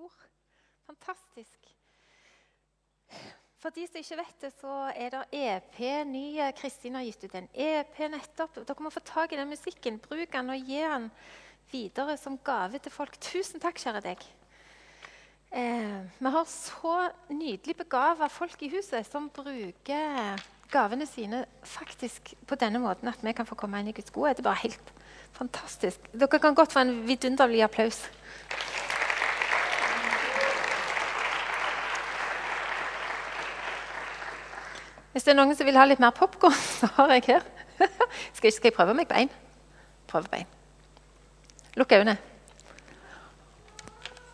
ord. Fantastisk. For de som ikke vet det, så er det EP. Nye Kristin har gitt ut en EP nettopp. Dere må få tak i den musikken. Bruk den og gi den videre som gave til folk. Tusen takk, kjære deg. Eh, vi har så nydelig begava folk i huset som bruker gavene sine faktisk på denne måten at vi kan få komme inn i Guds godhet. Det er bare helt fantastisk. Dere kan godt få en vidunderlig applaus. Hvis det er noen som vil ha litt mer popkorn, så har jeg her. Skal, skal jeg prøve meg én? Prøve én. Lukk øynene.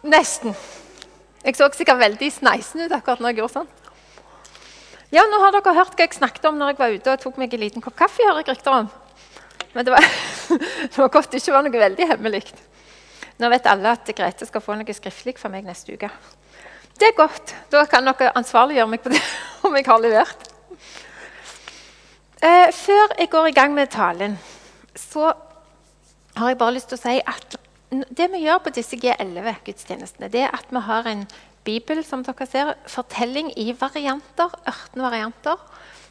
Nesten. Jeg så sikkert veldig sneisen ut akkurat når jeg gjorde sånn. Ja, nå har dere hørt hva jeg snakket om når jeg var ute og tok meg en liten kopp kaffe. hører jeg rykter om. Men det var, det var godt det ikke var noe veldig hemmelig. Nå vet alle at Grete skal få noe skriftlig for meg neste uke. Det er godt. Da kan dere ansvarliggjøre meg på det om jeg har levert. Eh, før jeg går i gang med talen, så har jeg bare lyst til å si at det vi gjør på disse G11-gudstjenestene, det er at vi har en bibel som dere ser, fortelling i varianter, 18 varianter.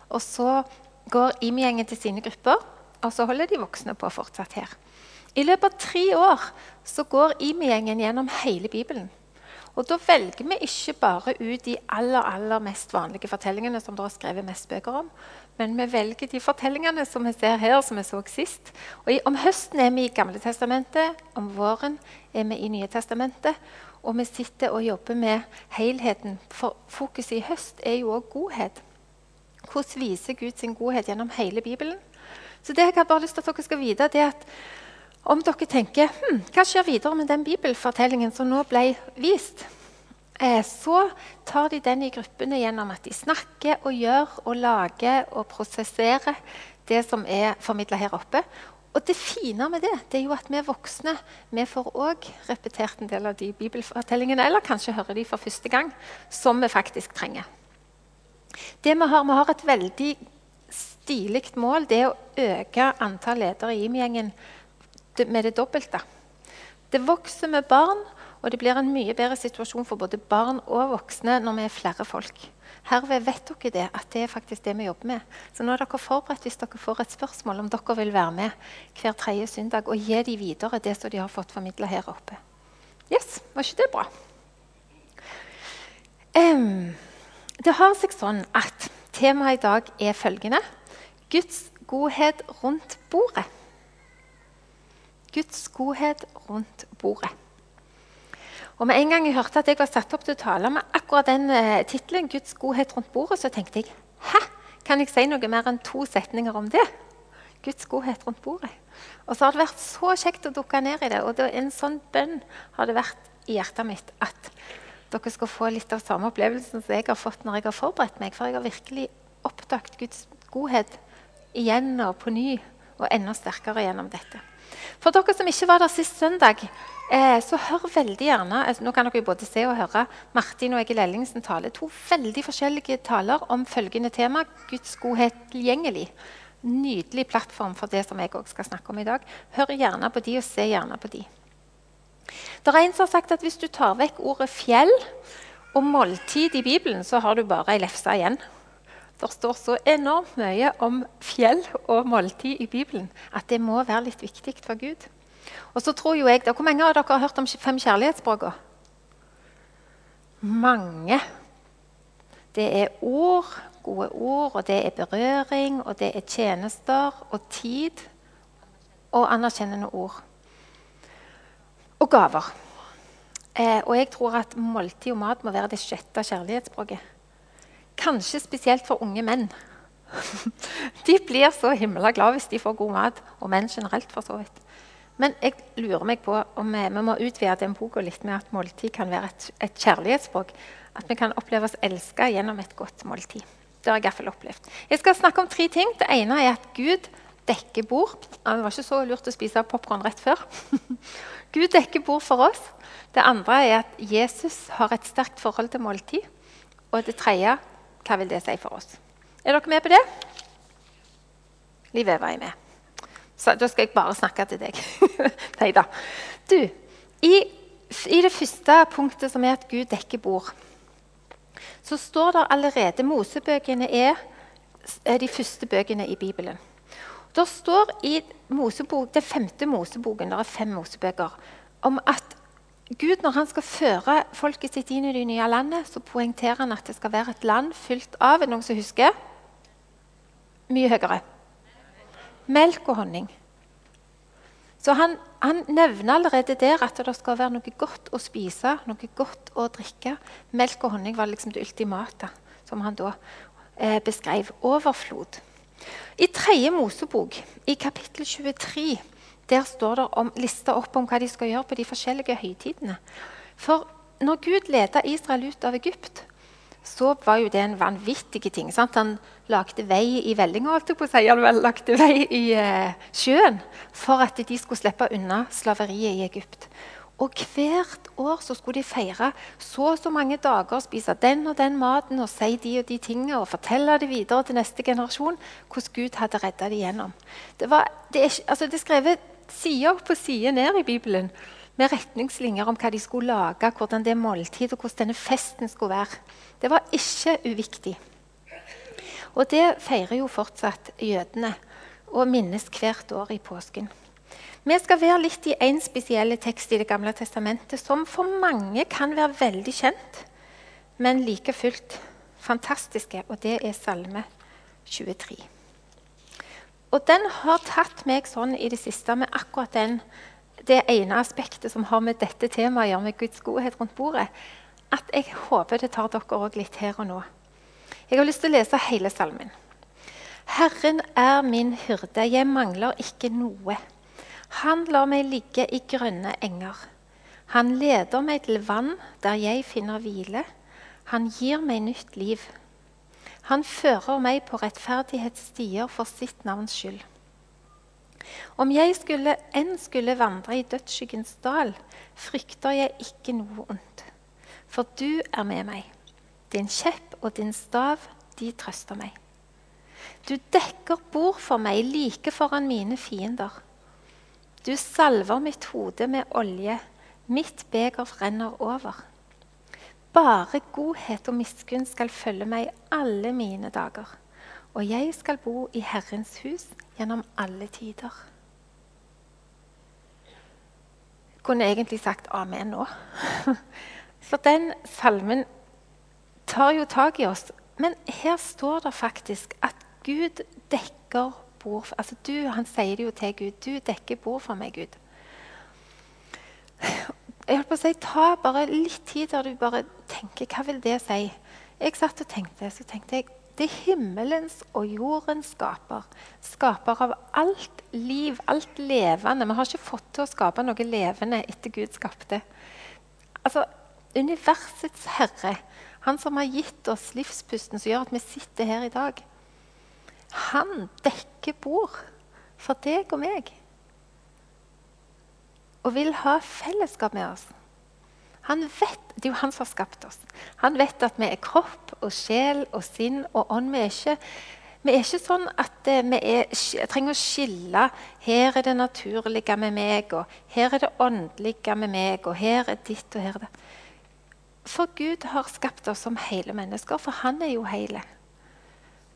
Og så går IMI-gjengen til sine grupper, og så holder de voksne på fortsatt her. I løpet av tre år så går IMI-gjengen gjennom hele Bibelen. Og Da velger vi ikke bare ut de aller aller mest vanlige fortellingene som det er skrevet mest bøker om, men vi velger de fortellingene som vi ser her, som vi så sist. Og i, Om høsten er vi i Gamle testamentet, om våren er vi i Nye testamentet. Og vi sitter og jobber med helheten. For fokuset i høst er jo òg godhet. Hvordan viser Gud sin godhet gjennom hele Bibelen? Så det jeg har bare lyst til at dere skal vite, er at om dere tenker hm, hva skjer videre med den bibelfortellingen som nå ble vist, eh, så tar de den i gruppene gjennom at de snakker og gjør og lager og prosesserer det som er formidla her oppe. Og det fine med det, det er jo at vi voksne vi får òg repetert en del av de bibelfortellingene, eller kanskje hører de for første gang, som vi faktisk trenger. Det Vi har, vi har et veldig stilig mål. Det er å øke antall ledere i IMI-gjengen med det dobbelte. Det vokser med barn, og det blir en mye bedre situasjon for både barn og voksne når vi er flere folk. Herved vet dere det, at det er faktisk det vi jobber med. Så nå er dere forberedt hvis dere får et spørsmål om dere vil være med hver tredje søndag og gi dem videre det som de har fått formidla her oppe. Yes, Var ikke det bra? Um, det har seg sånn at temaet i dag er følgende Guds godhet rundt bordet. Guds godhet rundt bordet. Og med en gang jeg hørte at jeg var satt opp til å tale med akkurat den uh, tittelen, Guds godhet rundt bordet, så tenkte jeg hæ, kan jeg si noe mer enn to setninger om det? Guds godhet rundt bordet. Og så har det vært så kjekt å dukke ned i det. Og det, en sånn bønn har det vært i hjertet mitt at dere skal få litt av samme opplevelsen som jeg har fått når jeg har forberedt meg. For jeg har virkelig oppdaget Guds godhet igjen og på ny, og enda sterkere gjennom dette. For dere som ikke var der sist søndag, eh, så hør veldig gjerne altså, Nå kan dere både se og høre Martin og Egil Ellingsen tale to veldig forskjellige taler om følgende tema Guds godhet tilgjengelig. Nydelig plattform for det som jeg også skal snakke om i dag. Hør gjerne på de, og se gjerne på de. Det er en som har sagt at Hvis du tar vekk ordet 'fjell' og 'måltid' i Bibelen, så har du bare ei lefse igjen. Det står så enormt mye om fjell og måltid i Bibelen at det må være litt viktig for Gud. Og så tror jo jeg, Hvor mange av dere har hørt om fem kjærlighetsspråk? Mange. Det er ord, gode ord, og det er berøring, og det er tjenester og tid og anerkjennende ord. Og gaver. Eh, og jeg tror at måltid og mat må være det sjette kjærlighetsspråket. Kanskje spesielt for unge menn. De blir så himla glad hvis de får god mat, og menn generelt. for så vidt. Men jeg lurer meg på om vi, vi må utvide den boka litt med at måltid kan være et, et kjærlighetsspråk. At vi kan oppleve oss elska gjennom et godt måltid. Det har Jeg i hvert fall opplevd. Jeg skal snakke om tre ting. Det ene er at Gud dekker bord. Det var ikke så lurt å spise popkorn rett før. Gud dekker bord for oss. Det andre er at Jesus har et sterkt forhold til måltid. Og det tredje hva vil det si for oss? Er dere med på det? Liv Eva er med. Så da skal jeg bare snakke til deg. Nei da. Du, i I det første punktet, som er at Gud dekker bord, så står det allerede Mosebøkene er, er de første bøkene i Bibelen. Det står i Mosebok, det femte Moseboken, det er fem Mosebøker, om at Gud, når han skal føre folket sitt inn i det nye landet, så poengterer han at det skal være et land fylt av noen som husker? Mye høyere. Melk og honning. Så han, han, nevner allerede der at det skal være noe godt å spise, noe godt å drikke. Melk og honning var liksom det ultimate, som han da eh, beskrev. Overflod. I tredje Mosebok, i kapittel 23, der står det om, lista opp om hva de skal gjøre på de forskjellige høytidene. For når Gud leda Israel ut av Egypt, så var jo det en vanvittig ting. Sant? Han lagde vei i vellinga, holdt jeg på å si. Han lagde vei i eh, sjøen for at de skulle slippe unna slaveriet i Egypt. Og hvert år så skulle de feire så og så mange dager, spise den og den maten og si de og de tingene og fortelle det videre til neste generasjon hvordan Gud hadde redda dem gjennom. Det, var, det, er, altså det er skrevet side opp og side ned i Bibelen med retningslinjer om hva de skulle lage, hvordan det måltid og hvordan denne festen skulle være. Det var ikke uviktig. Og det feirer jo fortsatt jødene og minnes hvert år i påsken. Vi skal være litt i én spesiell tekst i Det gamle testamentet som for mange kan være veldig kjent, men like fullt fantastiske, og det er Salme 23. Og den har tatt meg sånn i det siste med akkurat den, det ene aspektet som har med dette temaet å gjøre, med Guds godhet rundt bordet, at jeg håper det tar dere òg litt her og nå. Jeg har lyst til å lese hele salmen. Herren er min hyrde, jeg mangler ikke noe. Han lar meg ligge i grønne enger. Han leder meg til vann der jeg finner hvile. Han gir meg nytt liv. Han fører meg på rettferdighetsstier for sitt navns skyld. Om jeg skulle, enn skulle vandre i dødsskyggens dal, frykter jeg ikke noe ondt. For du er med meg. Din kjepp og din stav, de trøster meg. Du dekker bord for meg like foran mine fiender. Du salver mitt hode med olje, mitt beger renner over. Bare godhet og miskunn skal følge meg alle mine dager, og jeg skal bo i Herrens hus gjennom alle tider. Jeg kunne egentlig sagt amen nå. For den salmen tar jo tak i oss. Men her står det faktisk at Gud dekker bord altså du, Han sier det jo til Gud. Du dekker bord for meg, Gud. Jeg holdt på å si, Ta bare litt tid der du bare tenker hva vil det si. Jeg satt og tenkte, så tenkte jeg det er himmelens og jordens skaper. Skaper av alt liv, alt levende. Vi har ikke fått til å skape noe levende etter Gud skapte. Altså, Universets herre han som har gitt oss livspusten som gjør at vi sitter her i dag. Han dekker bord for deg og meg. Og vil ha fellesskap med oss. Han vet, Det er jo han som har skapt oss. Han vet at vi er kropp og sjel og sinn og ånd. Vi er ikke, vi er ikke sånn at eh, vi er, trenger å skille. Her er det naturlige med meg, og her er det åndelige med meg, og her er ditt, og her er det for Gud har skapt oss som hele mennesker, for han er jo hele.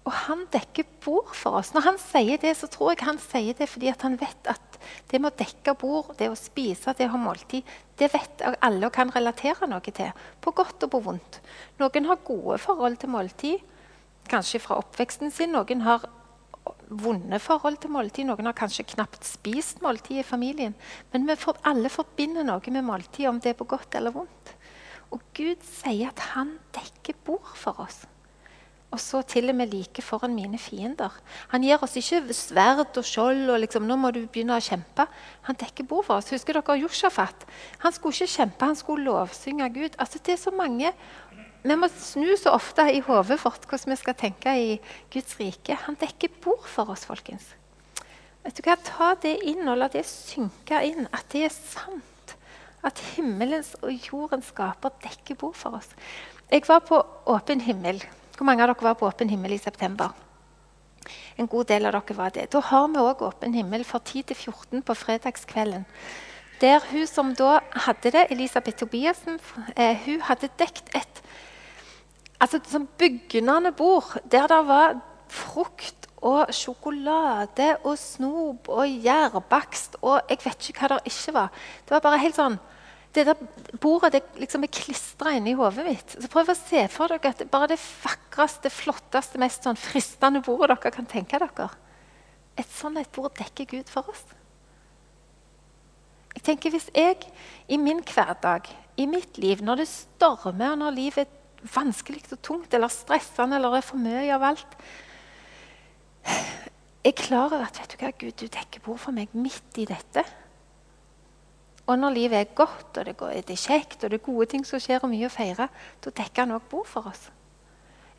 Og han dekker bord for oss. Når han sier det, så tror jeg han sier det fordi han vet at det med å dekke bord, det å spise, det å ha måltid, det vet alle og kan relatere noe til. På godt og på vondt. Noen har gode forhold til måltid, kanskje fra oppveksten sin. Noen har vonde forhold til måltid. Noen har kanskje knapt spist måltid i familien. Men vi for, alle forbinder noe med måltid, om det er på godt eller vondt. Og Gud sier at han dekker bord for oss. Og så til og med like foran mine fiender. Han gir oss ikke sverd og skjold og liksom, nå må du begynne å kjempe. Han dekker bord for oss. Husker dere Josjafat? Han skulle ikke kjempe, han skulle lovsynge Gud. Altså, det er så mange Vi må snu så ofte i hodet vårt hvordan vi skal tenke i Guds rike. Han dekker bord for oss, folkens. Vet du hva? Ta det inn og la det synke inn, at det er sant. At himmelens og jordens skaper dekker bord for oss. Jeg var på åpen himmel. Hvor mange av dere var på åpen himmel i september? En god del av dere var det. Da har vi òg åpen himmel fra 10 til 14 på fredagskvelden. Der hun som da hadde det, Elisabeth Tobiassen, eh, hun hadde dekt et altså, som bygnende bord der det var frukt og sjokolade og snop og gjærbakst og jeg vet ikke hva det ikke var. Det var bare helt sånn det der bordet det liksom er klistra inni hodet mitt. Så Prøv å se for dere at det bare det vakreste, flotteste, mest sånn fristende bordet dere kan tenke dere. Et sånt et bord dekker Gud for oss. Jeg tenker Hvis jeg i min hverdag, i mitt liv, når det stormer, og når livet er vanskelig og tungt eller stressende eller er for mye av alt Jeg er klar over at vet du hva, Gud, du dekker bord for meg midt i dette. Og når livet er godt, og det, går, det, er kjekt, og det er gode ting som skjer, og mye å feire, da dekker han òg bord for oss.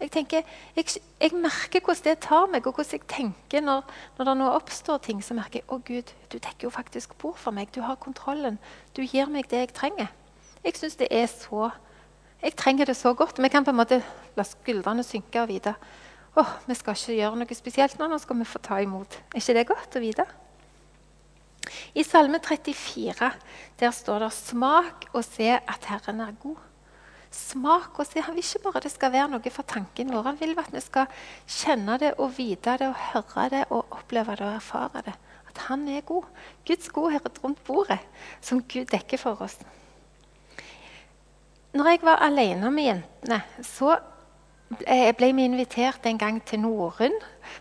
Jeg, tenker, jeg, jeg, merker hvordan det tar meg, og hvordan jeg tenker når, når det nå oppstår ting. Så merker jeg å Gud, du dekker jo faktisk bord for meg. Du har kontrollen. Du gir meg det jeg trenger. Jeg syns det er så Jeg trenger det så godt. Vi kan på en måte la skuldrene synke og vite åh, vi skal ikke gjøre noe spesielt nå. Nå skal vi få ta imot. Er ikke det godt å vite? I Salme 34 der står det 'Smak og se at Herren er god'. Smak og se. Han vil ikke bare det skal være noe for tanken vår. Han vil at vi skal kjenne det og vite det og høre det og oppleve det og erfare det. At han er god. Guds godhet rundt bordet, som Gud dekker for oss. Når jeg var alene med jentene, så ble vi invitert en gang til Norun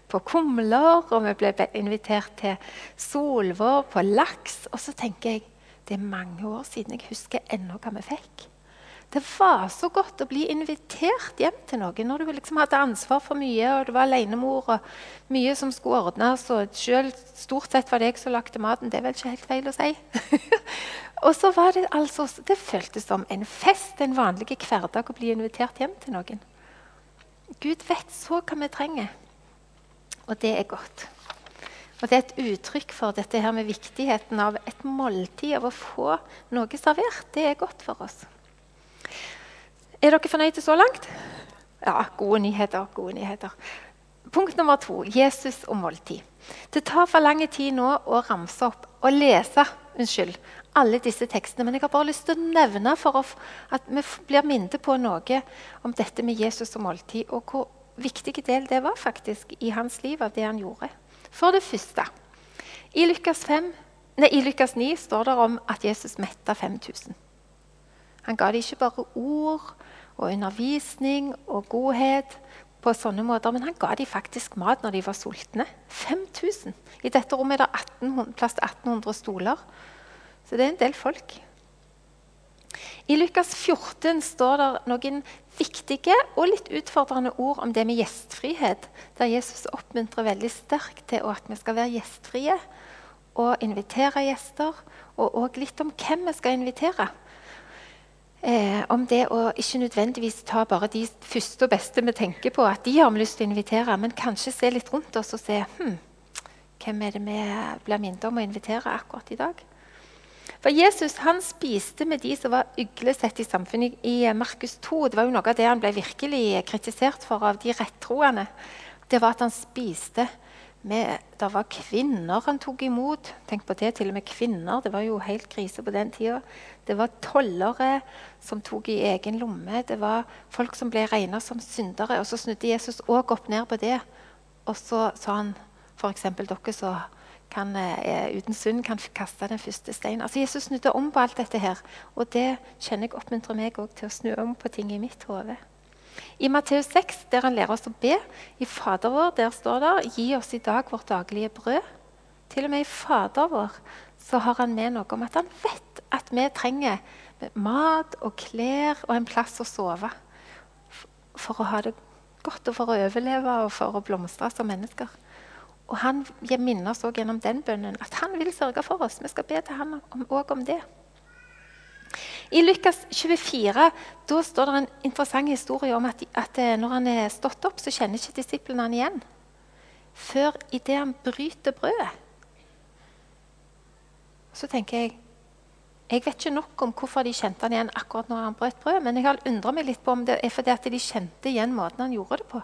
på kumler, og vi ble invitert til Solvår på laks. Og så tenker jeg det er mange år siden jeg husker ennå hva vi fikk. Det var så godt å bli invitert hjem til noen når du liksom hadde ansvar for mye, og du var alenemor og mye som skulle ordnes, og selv stort sett var det jeg som lagde maten. Det er vel ikke helt feil å si. og så var Det altså, det føltes som en fest, en vanlig hverdag, å bli invitert hjem til noen. Gud vet så hva vi trenger. Og det er godt. Og Det er et uttrykk for dette her med viktigheten av et måltid, av å få noe servert. Det er godt for oss. Er dere fornøyde så langt? Ja, gode nyheter. gode nyheter. Punkt nummer to Jesus og måltid. Det tar for lang tid nå å ramse opp og lese unnskyld, alle disse tekstene. Men jeg har bare lyst til å nevne for at vi blir minnet på noe om dette med Jesus og måltid. og hvor viktig del det var faktisk i hans liv av det han gjorde. For det første I Lukas, 5, nei, i Lukas 9 står det om at Jesus metta 5000. Han ga dem ikke bare ord og undervisning og godhet, på sånne måter, men han ga dem faktisk mat når de var sultne. 5000. I dette rommet er det 1800, plass til 1800 stoler. Så det er en del folk. I Lukas 14 står det noen viktige og litt utfordrende ord om det med gjestfrihet, der Jesus oppmuntrer veldig sterkt til at vi skal være gjestfrie og invitere gjester, og òg litt om hvem vi skal invitere. Eh, om det å ikke nødvendigvis ta bare de første og beste vi tenker på, at de har vi lyst til å invitere, men kanskje se litt rundt oss og se hm, hvem er det vi blir minnet om å invitere akkurat i dag. For Jesus han spiste med de som var uglesett i samfunnet. I Markus 2 det var jo noe av det han ble virkelig kritisert for av de rettroende. Det var at han spiste med Det var kvinner han tok imot. Tenk på det, til og med kvinner. Det var jo helt krise på den tida. Det var tollere som tok i egen lomme. Det var folk som ble regna som syndere. Og så snudde Jesus òg opp ned på det. Og så sa han f.eks. dere som kan, eh, uten synd kan kaste den første steinen. Altså, Jesus snudde om på alt dette her. Og det kjenner jeg oppmuntrer meg til å snu om på ting i mitt hode. I Matteus 6, der han lærer oss å be, i Fader vår, der står det 'Gi oss i dag vårt daglige brød'. Til og med i Fader vår så har han med noe om at han vet at vi trenger mat og klær og en plass å sove for å ha det godt og for å overleve og for å blomstre som mennesker. Og han minner oss også gjennom den bønnen at han vil sørge for oss. Vi skal be til han òg om, det. I Lukas 24 da står det en interessant historie om at, at eh, når han er stått opp, så kjenner ikke disiplene han igjen. Før idet han bryter brødet. Så tenker jeg jeg vet ikke nok om hvorfor de kjente han igjen akkurat når han brøt brød, men jeg har undra meg litt på om det er fordi at de kjente igjen måten han gjorde det på.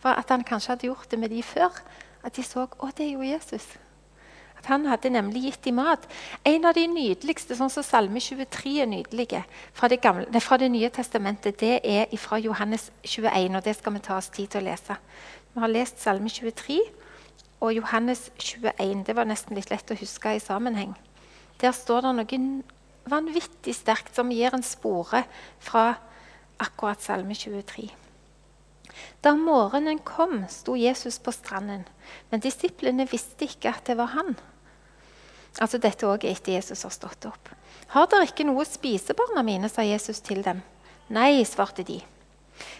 For At han kanskje hadde gjort det med de før. At de så å, det er jo Jesus. At han hadde nemlig gitt dem mat. En av de nydeligste, sånn som Salme 23 er nydelige, fra det, gamle, nei, fra det nye testamentet, det er fra Johannes 21. og Det skal vi ta oss tid til å lese. Vi har lest Salme 23 og Johannes 21. Det var nesten litt lett å huske i sammenheng. Der står det noe vanvittig sterkt som gir en spore fra akkurat Salme 23. Da morgenen kom, sto Jesus på stranden, men disiplene visste ikke at det var han. Altså Dette òg etter Jesus har stått opp. Har dere ikke noe å spise, barna mine, sa Jesus til dem. Nei, svarte de.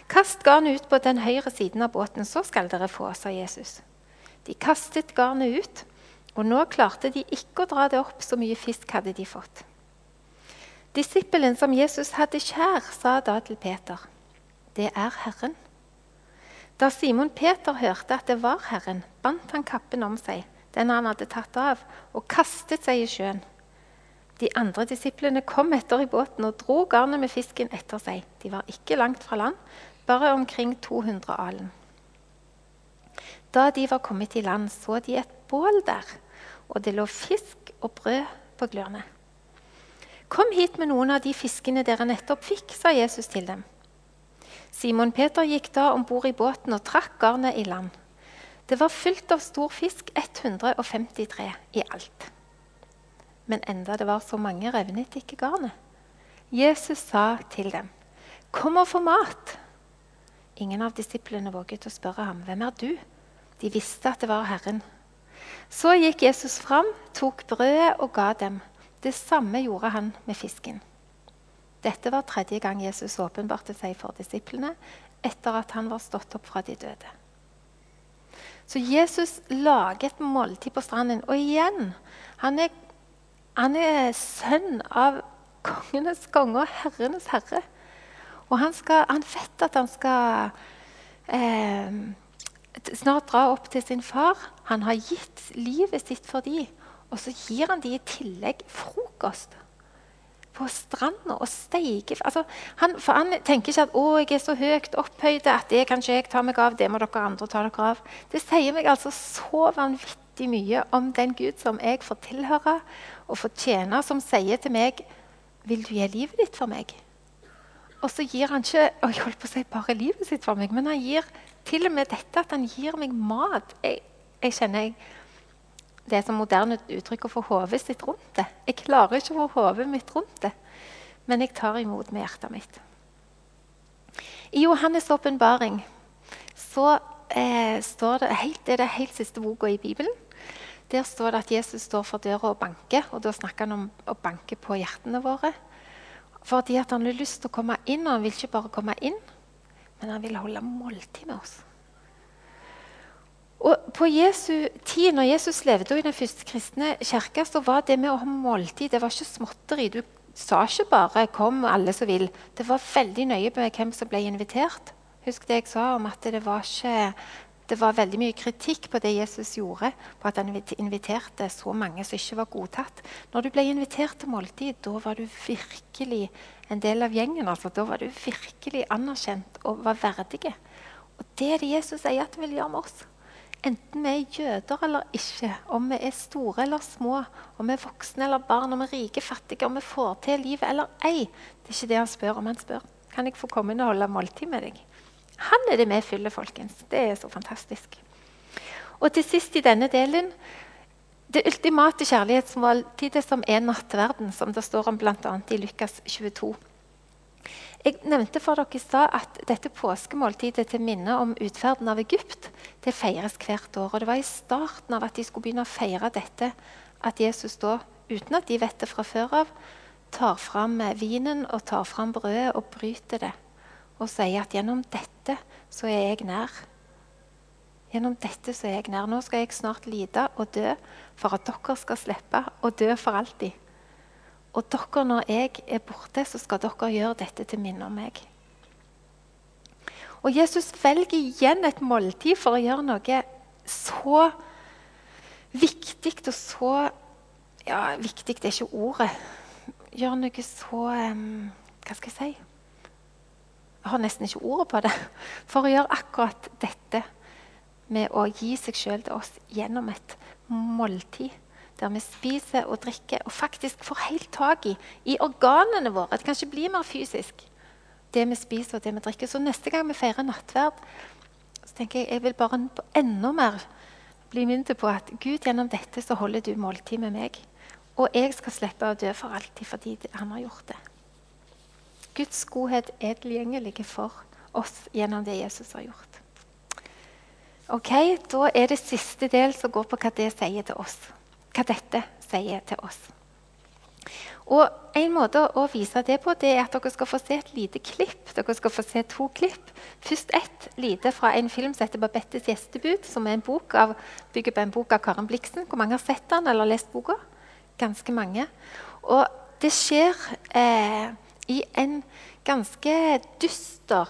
Kast garnet ut på den høyre siden av båten, så skal dere få, sa Jesus. De kastet garnet ut, og nå klarte de ikke å dra det opp, så mye fisk hadde de fått. Disippelen som Jesus hadde kjær, sa da til Peter, 'Det er Herren.' Da Simon Peter hørte at det var Herren, bandt han kappen om seg, den han hadde tatt av, og kastet seg i sjøen. De andre disiplene kom etter i båten og dro garnet med fisken etter seg. De var ikke langt fra land, bare omkring 200 alen. Da de var kommet i land, så de et bål der, og det lå fisk og brød på glørne. Kom hit med noen av de fiskene dere nettopp fikk, sa Jesus til dem. Simon Peter gikk da om bord i båten og trakk garnet i land. Det var fylt av stor fisk, 153 i alt. Men enda det var så mange, revnet ikke garnet. Jesus sa til dem, 'Kom og få mat.' Ingen av disiplene våget å spørre ham, 'Hvem er du?' De visste at det var Herren. Så gikk Jesus fram, tok brødet og ga dem. Det samme gjorde han med fisken. Dette var tredje gang Jesus åpenbarte seg for disiplene etter at han var stått opp fra de døde. Så Jesus lager et måltid på stranden. Og igjen han er, han er sønn av kongenes konge og herrenes herre. Og han, skal, han vet at han skal eh, snart dra opp til sin far. Han har gitt livet sitt for dem. Og så gir han dem i tillegg frokost på stranda og steike altså, han, For han tenker ikke at 'å, jeg er så høyt opphøyd at det kan ikke jeg ta meg av'. Det må dere andre ta dere av. Det sier meg altså så vanvittig mye om den Gud som jeg får tilhøre og får tjene, som sier til meg 'Vil du gi livet ditt for meg?' Og så gir han ikke og jeg holdt på å si bare livet sitt for meg, men han gir til og med dette at han gir meg mat. Jeg, jeg kjenner jeg det er som moderne uttrykk å få hodet sitt rundt det. Jeg klarer ikke å få hodet mitt rundt det, men jeg tar imot med hjertet mitt. I Johannes' åpenbaring så eh, står det, helt, det er det helt siste boka i Bibelen. Der står det at Jesus står for døra og banker, og da snakker han om å banke på hjertene våre. Fordi han har lyst til å komme inn, og han vil ikke bare komme inn, men han vil holde måltid med oss. Og På Jesu tid, når Jesus levde i den første kristne kirka, så var det med å ha måltid det var ikke småtteri. Du sa ikke bare 'kom, alle som vil'. Det var veldig nøye med hvem som ble invitert. Husk det jeg sa om at det var, ikke, det var veldig mye kritikk på det Jesus gjorde, på at han inviterte så mange som ikke var godtatt. Når du ble invitert til måltid, da var du virkelig en del av gjengen. Altså. Da var du virkelig anerkjent og var verdig. Og det er det Jesus sier at han vil gjøre med oss. Enten vi er jøder eller ikke, om vi er store eller små, om vi er voksne eller barn, om vi er rike, fattige, om vi får til livet eller ei. Det er ikke det han spør om. Han spør kan jeg få komme inn og holde måltid med deg. Han er det vi fyller, folkens. Det er så fantastisk. Og til sist i denne delen det ultimate kjærlighetsmåltidet som er nattverden, som det står om bl.a. i Lukas 22. Jeg nevnte for dere i stad at dette påskemåltidet til minne om utferden av Egypt det feires hvert år. Og Det var i starten av at de skulle begynne å feire dette, at Jesus da, uten at de vet det fra før av, tar fram vinen og tar fram brødet og bryter det. Og sier at gjennom dette så er jeg nær. Gjennom dette så er jeg nær. Nå skal jeg snart lide og dø for at dere skal slippe å dø for alltid. Og dere, når jeg er borte, så skal dere gjøre dette til minne om meg. Og Jesus velger igjen et måltid for å gjøre noe så viktig og så Ja, viktig er ikke ordet. Gjøre noe så um, Hva skal jeg si? Jeg har nesten ikke ordet på det. For å gjøre akkurat dette med å gi seg sjøl til oss gjennom et måltid. Der vi spiser og drikker og faktisk får helt tak i i organene våre. Det kan ikke bli mer fysisk, det vi spiser og det vi drikker. Så neste gang vi feirer nattverd, så tenker jeg jeg vil bare enda mer bli minnet på at Gud gjennom dette så holder du måltid med meg. Og jeg skal slippe å dø for alltid fordi han har gjort det. Guds godhet er tilgjengelig for oss gjennom det Jesus har gjort. Ok, Da er det siste del som går på hva det sier til oss. Hva dette sier til oss. Og En måte å vise det på det er at dere skal få se et lite klipp. Dere skal få se to klipp. Først ett lite fra en film som heter 'Babettes gjestebud', som er en bok av, bygger på en bok av Karen Bliksen. Hvor mange har sett den eller lest boka? Ganske mange. Og det skjer eh, i en ganske dyster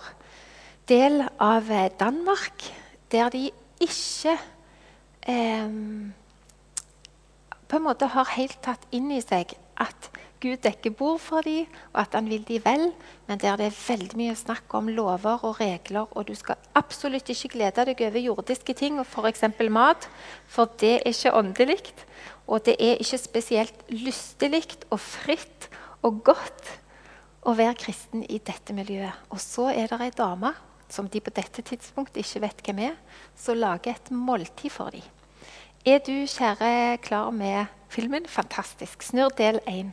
del av eh, Danmark, der de ikke eh, på en måte har helt tatt inn i seg at Gud dekker bord for dem, og at han vil dem vel, men der det er veldig mye snakk om lover og regler, og du skal absolutt ikke glede deg over jordiske ting, f.eks. mat, for det er ikke åndelig. Og det er ikke spesielt lystelig og fritt og godt å være kristen i dette miljøet. Og så er det ei dame som de på dette tidspunktet ikke vet hvem er, som lager et måltid for dem. Er du, kjære, klar med filmen? Fantastisk. Snurr del én.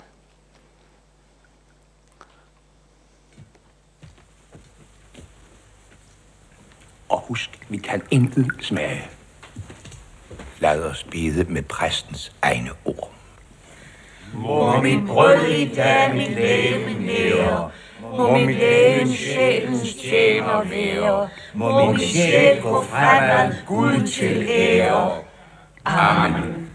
Og husk, vi kan intet smage. Lad os bede med præstens egne ord. Må mit brød i dag mit læge nære, må mit læge sjælens tjener være, må min sjæl gå fremad Gud til ære. Amen.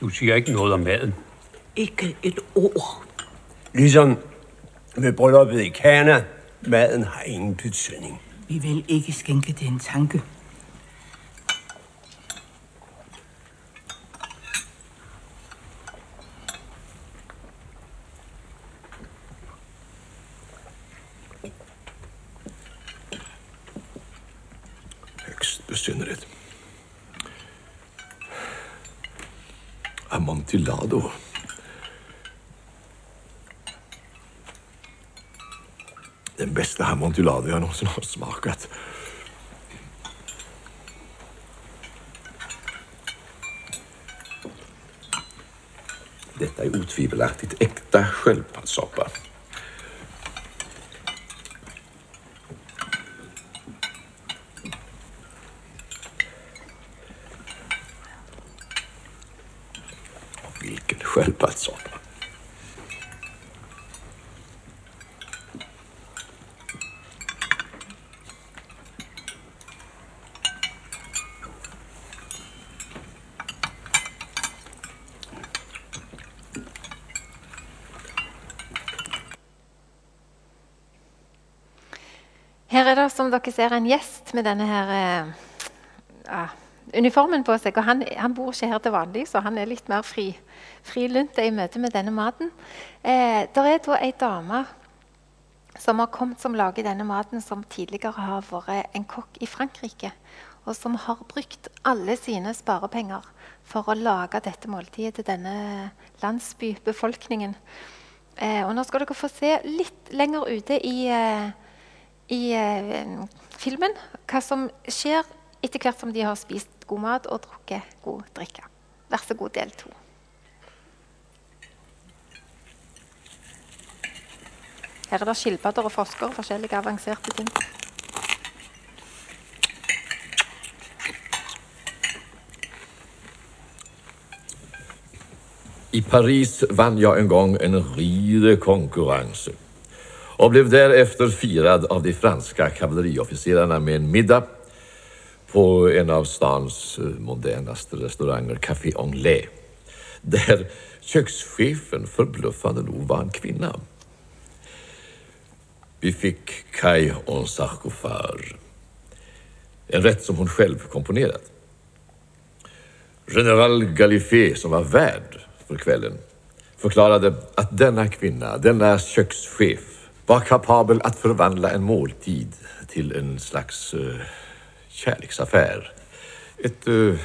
Du siger ikke noget om maden. Ikke et ord. Ligesom ved brylluppet i Kana, maden har ingen betydning. Vi vil ikke skænke det en tanke. Amontillado jeg noensinne har smaket. Dette er utvivelaktigt ekte skjellpaddssoppa. Vilken sköldpaddssoppa. Som dere ser, en gjest med denne her, eh, ja, uniformen på seg. og han, han, bor ikke her til vanlig, så han er litt mer fri, frilunte i møte med denne maten. Eh, det er da ei dame som har kommet som lager denne maten, som tidligere har vært en kokk i Frankrike. Og som har brukt alle sine sparepenger for å lage dette måltidet til denne landsbybefolkningen. Eh, og nå skal dere få se litt lenger ute i eh, i eh, filmen hva som skjer etter hvert som de har spist god mat og drukket god drikke. Vær så god, del to. Her er det skilpadder og frosker og forskjellige avanserte ting. I Paris vann jeg en gang en ridekonkurrens och blev därefter firad av de franska kavalleriofficerarna med en middag på en av stans moderneste modernaste restauranger, Café Anglais, där kökschefen förbluffande nog var en kvinna. Vi fick Kai en sarkophage, en rätt som hon själv komponerat. General Galifé, som var värd för kvällen, förklarade att denna kvinna, denna kökschef, var kapabel att förvandla en måltid till en slags uh, kärleksaffär. Ett uh,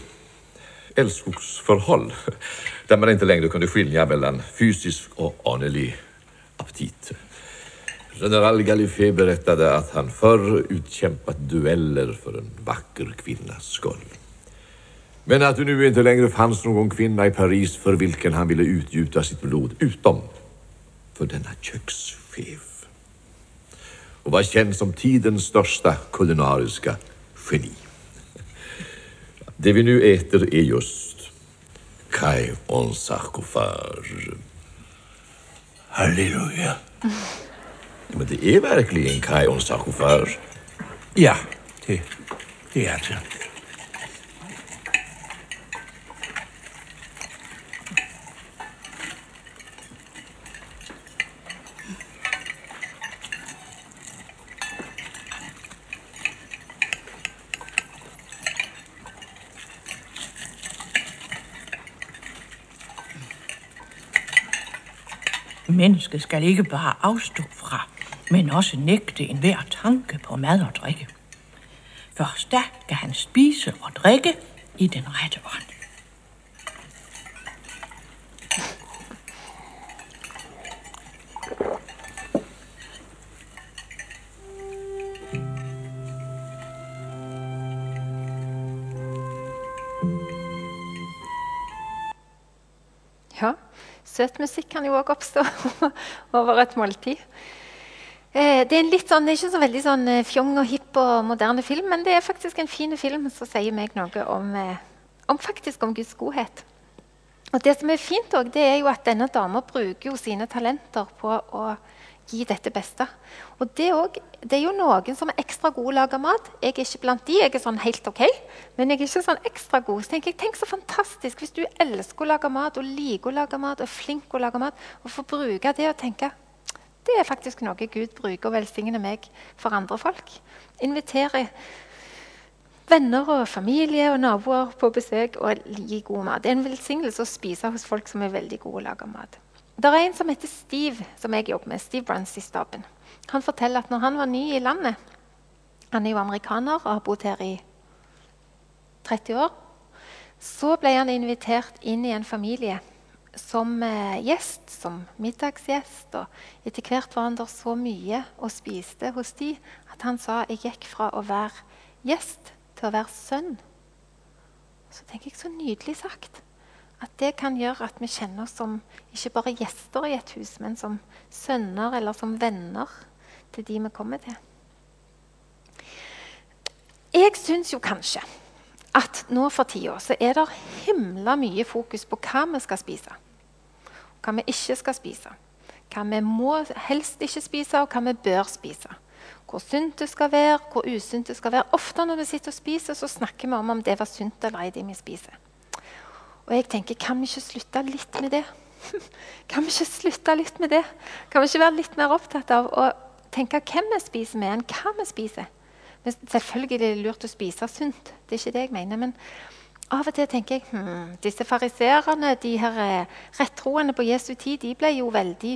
älskogsförhåll där man inte längre kunde skilja mellan fysisk och anelig aptit. General Gallifet berättade att han förr utkämpat dueller för en vacker kvinnas skull. Men att det nu inte längre fanns någon kvinna i Paris för vilken han ville utgjuta sitt blod, utom för denna kökschef. Och var kjent som tidens største kulinariske geni. Det vi nå eter, er just Kai on sarkofage. Halleluja. Men det är verkligen Kai on. Ja, det, det er det. Mennesket skal ikke bare afstå fra, men også nægte enhver tanke på mad og drikke. Først da kan han spise og drikke i den rette ånd. Søt musikk kan jo òg oppstå over et måltid. Eh, det er en litt sånn, ikke så veldig sånn eh, fjong og hipp og moderne film, men det er faktisk en fin film som sier meg noe om, eh, om, faktisk om Guds godhet. Og Det som er fint også, det er jo at denne dama bruker jo sine talenter på å gi dette beste. Og det, også, det er jo noen som er ekstra gode å lage mat. Jeg er ikke blant de, jeg er sånn helt ok, men jeg er ikke sånn ekstra god. Så tenker jeg, tenk så fantastisk hvis du elsker å lage mat og liker å lage mat og er flink å lage mat, og får bruke det og tenke det er faktisk noe Gud bruker og velsigner meg for andre folk. Inviterer venner og familie og naboer på besøk og gi god mat. Det er en velsignelse å spise hos folk som er veldig gode å lage mat. Det er en som heter Steve, som jeg jobber med. Steve Bruns i staben. Han forteller at når han var ny i landet Han er jo amerikaner og har bodd her i 30 år. Så ble han invitert inn i en familie som eh, gjest, som middagsgjest. Og etter hvert var han der så mye og spiste hos de at han sa jeg gikk fra å være gjest til å være sønn. Så tenker jeg så nydelig sagt. At det kan gjøre at vi kjenner oss som ikke bare gjester i et hus, men som sønner eller som venner til de vi kommer til. Jeg syns jo kanskje at nå for tida så er det himla mye fokus på hva vi skal spise. Hva vi ikke skal spise. Hva vi må helst ikke spise, og hva vi bør spise. Hvor sunt det skal være, hvor usunt det skal være. Ofte når vi sitter og spiser, så snakker vi om om det var sunt eller ei det vi spiser. Og jeg tenker, kan vi ikke slutte litt med det? kan vi ikke slutte litt med det? Kan vi ikke være litt mer opptatt av å tenke hvem vi spiser med, enn hva vi spiser? Men selvfølgelig er det lurt å spise sunt. det er ikke det jeg mener, men av og til tenker jeg hm, disse fariserene, de her eh, rettroende på Jesu tid, de ble jo veldig,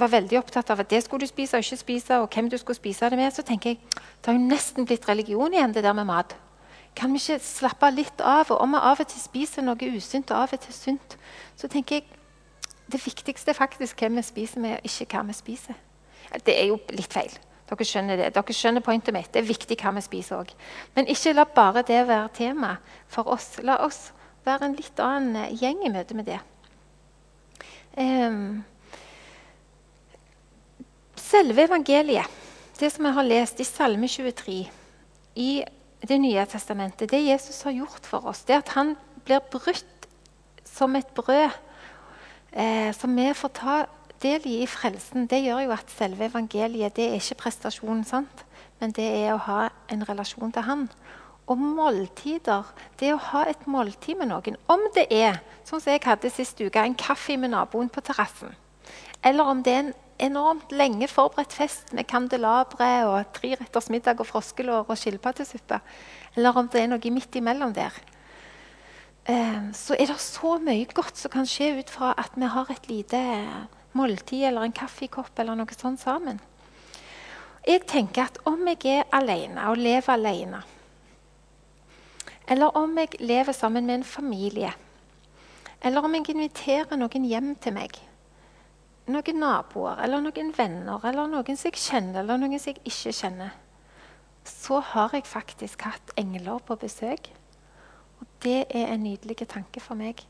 var veldig opptatt av at det skulle du spise og ikke spise, og hvem du skulle spise det med. Så tenker jeg, Det har jo nesten blitt religion igjen, det der med mat. Kan vi ikke slappe litt av? Og om vi av og til spiser noe usunt og av og til sunt, så tenker jeg det viktigste er faktisk hvem vi spiser med, og ikke hva vi spiser. Det er jo litt feil. Dere skjønner det. Dere skjønner pointet mitt. Det er viktig hva vi spiser òg. Men ikke la bare det være tema for oss. La oss være en litt annen eh, gjeng i møte med det. Um, selve evangeliet, det som jeg har lest i Salme 23 i Det nye testamentet, det Jesus har gjort for oss, det at han blir brutt som et brød eh, som vi får ta del i i frelsen, det gjør jo at selve evangeliet det er ikke prestasjonen, sant? men det er å ha en relasjon til Han. Og måltider, det å ha et måltid med noen, om det er sånn som jeg hadde sist uke, en kaffe med naboen på terrassen, eller om det er en enormt lenge forberedt fest med kandelabre og treretters middag og froskelår og skilpaddesuppe, eller om det er noe midt imellom der, eh, så er det så mye godt som kan skje ut fra at vi har et lite måltid eller en kaffekopp eller noe sånt sammen. Jeg tenker at om jeg er alene og lever alene, eller om jeg lever sammen med en familie, eller om jeg inviterer noen hjem til meg, noen naboer eller noen venner eller noen som jeg kjenner eller noen som jeg ikke kjenner, så har jeg faktisk hatt engler på besøk. Og det er en nydelig tanke for meg.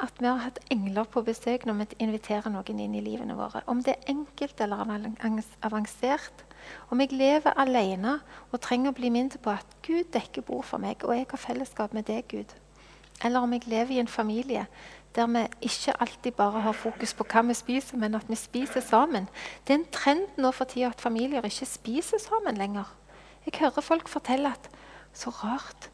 At vi har hatt engler på besøk når vi inviterer noen inn i livene våre. Om det er enkelt eller avansert. Om jeg lever alene og trenger å bli minnet på at Gud dekker bord for meg, og jeg har fellesskap med deg, Gud. Eller om jeg lever i en familie der vi ikke alltid bare har fokus på hva vi spiser, men at vi spiser sammen. Det er en trend nå for tida at familier ikke spiser sammen lenger. Jeg hører folk fortelle at så rart.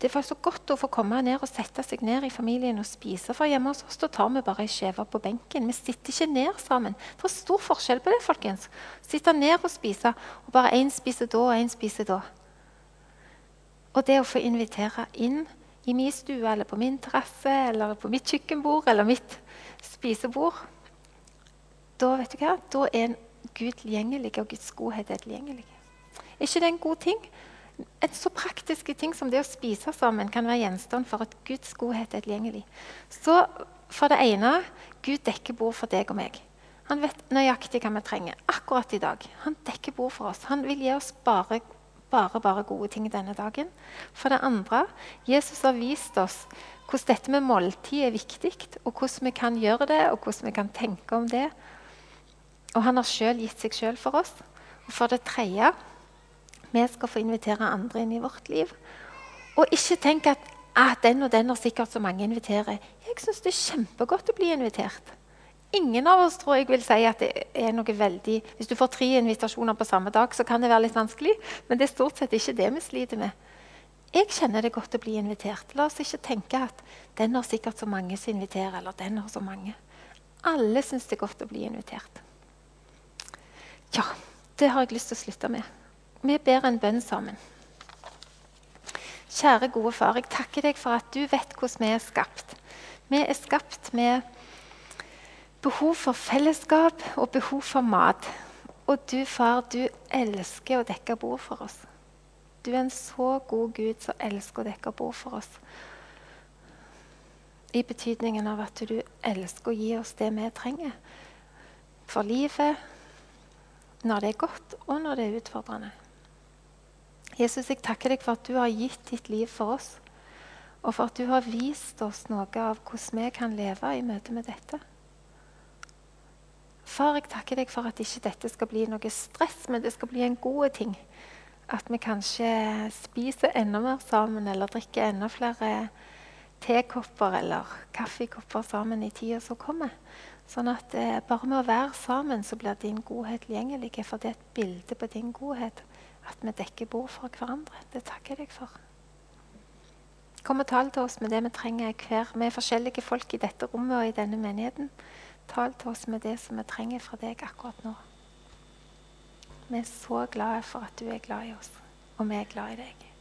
Det var så godt å få komme ned og sette seg ned i familien og spise. For hjemme hos oss da tar vi bare ei skive på benken. Vi sitter ikke ned sammen. Det er stor forskjell på det. folkens. Sitte ned og spise, og bare én spiser da og én spiser da. Og det å få invitere inn i min stue eller på min terrasse eller på mitt kjøkkenbord eller mitt spisebord Da vet du hva? Da er Gud tilgjengelig, og Guds godhet er tilgjengelig. Er ikke det en god ting? en så praktiske ting som det å spise sammen kan være gjenstand for at Guds godhet er tilgjengelig. Så for det ene Gud dekker bord for deg og meg. Han vet nøyaktig hva vi trenger akkurat i dag. Han dekker bord for oss. Han vil gi oss bare, bare, bare gode ting denne dagen. For det andre Jesus har vist oss hvordan dette med måltid er viktig, og hvordan vi kan gjøre det, og hvordan vi kan tenke om det. Og han har sjøl gitt seg sjøl for oss. Og for det tredje vi skal få invitere andre inn i vårt liv. Og ikke tenk at ah, den og den har sikkert så mange inviterer. Jeg syns det er kjempegodt å bli invitert. Ingen av oss tror jeg vil si at det er noe veldig Hvis du får tre invitasjoner på samme dag, så kan det være litt vanskelig. Men det er stort sett ikke det vi sliter med. Jeg kjenner det godt å bli invitert. La oss ikke tenke at den har sikkert så mange som inviterer. eller den har så mange. Alle syns det er godt å bli invitert. Ja, det har jeg lyst til å slutte med. Vi ber en bønn sammen. Kjære, gode far, jeg takker deg for at du vet hvordan vi er skapt. Vi er skapt med behov for fellesskap og behov for mat. Og du, far, du elsker å dekke bord for oss. Du er en så god Gud som elsker å dekke bord for oss. I betydningen av at du elsker å gi oss det vi trenger for livet, når det er godt, og når det er utfordrende. Jesus, jeg takker deg for at du har gitt ditt liv for oss. Og for at du har vist oss noe av hvordan vi kan leve i møte med dette. Far, jeg takker deg for at ikke dette skal bli noe stress, men det skal bli en god ting. At vi kanskje spiser enda mer sammen, eller drikker enda flere tekopper eller kaffekopper sammen i tida som kommer. Sånn at eh, bare med å være sammen så blir din godhet tilgjengelig, for det er et bilde på din godhet at vi dekker bord for hverandre. Det takker jeg deg for. Kom og tal til oss med det vi trenger hver. Vi er forskjellige folk i dette rommet og i denne menigheten. Tal til oss med det som vi trenger fra deg akkurat nå. Vi er så glade for at du er glad i oss, og vi er glad i deg.